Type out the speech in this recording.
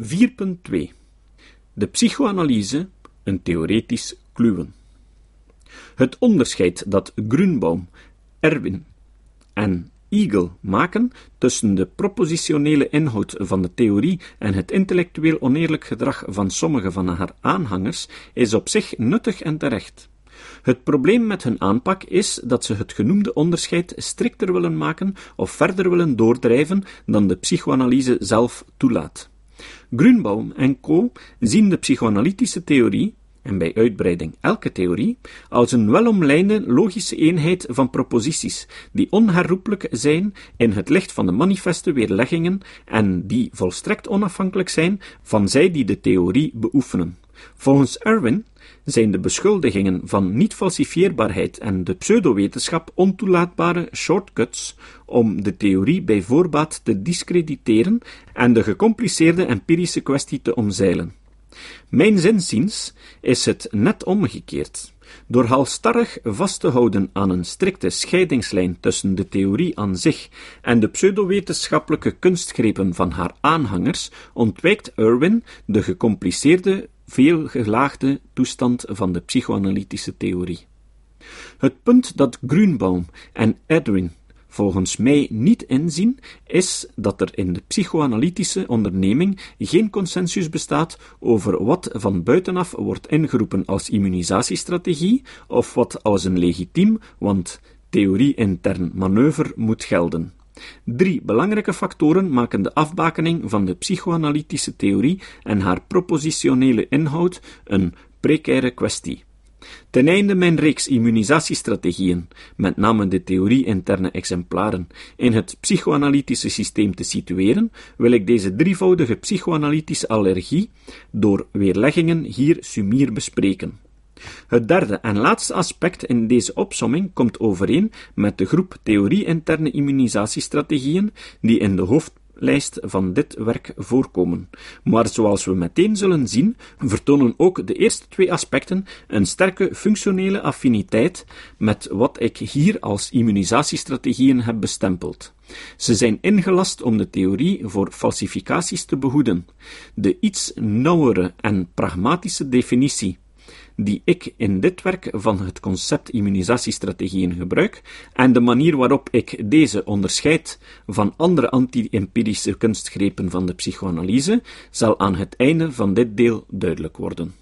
4.2 De psychoanalyse, een theoretisch kluwen. Het onderscheid dat Grunbaum, Erwin en Eagle maken tussen de propositionele inhoud van de theorie en het intellectueel oneerlijk gedrag van sommige van haar aanhangers is op zich nuttig en terecht. Het probleem met hun aanpak is dat ze het genoemde onderscheid strikter willen maken of verder willen doordrijven dan de psychoanalyse zelf toelaat. Grunbaum en co. zien de psychoanalytische theorie, en bij uitbreiding elke theorie, als een welomlijnde logische eenheid van proposities, die onherroepelijk zijn in het licht van de manifeste weerleggingen en die volstrekt onafhankelijk zijn van zij die de theorie beoefenen. Volgens Irwin zijn de beschuldigingen van niet-falsifieerbaarheid en de pseudowetenschap ontoelaatbare shortcuts om de theorie bij voorbaat te discrediteren en de gecompliceerde empirische kwestie te omzeilen. Mijn zinziens is het net omgekeerd. Door halstarrig vast te houden aan een strikte scheidingslijn tussen de theorie aan zich en de pseudowetenschappelijke kunstgrepen van haar aanhangers, ontwijkt Irwin de gecompliceerde veelgelaagde toestand van de psychoanalytische theorie. Het punt dat Grunbaum en Edwin volgens mij niet inzien, is dat er in de psychoanalytische onderneming geen consensus bestaat over wat van buitenaf wordt ingeroepen als immunisatiestrategie of wat als een legitiem, want theorie-intern manoeuvre moet gelden. Drie belangrijke factoren maken de afbakening van de psychoanalytische theorie en haar propositionele inhoud een precaire kwestie. Ten einde mijn reeks immunisatiestrategieën, met name de theorie-interne exemplaren, in het psychoanalytische systeem te situeren, wil ik deze drievoudige psychoanalytische allergie door weerleggingen hier sumier bespreken. Het derde en laatste aspect in deze opsomming komt overeen met de groep theorie-interne immunisatiestrategieën die in de hoofdlijst van dit werk voorkomen. Maar zoals we meteen zullen zien, vertonen ook de eerste twee aspecten een sterke functionele affiniteit met wat ik hier als immunisatiestrategieën heb bestempeld. Ze zijn ingelast om de theorie voor falsificaties te behoeden. De iets nauwere en pragmatische definitie die ik in dit werk van het concept immunisatiestrategieën gebruik en de manier waarop ik deze onderscheid van andere anti-empirische kunstgrepen van de psychoanalyse zal aan het einde van dit deel duidelijk worden.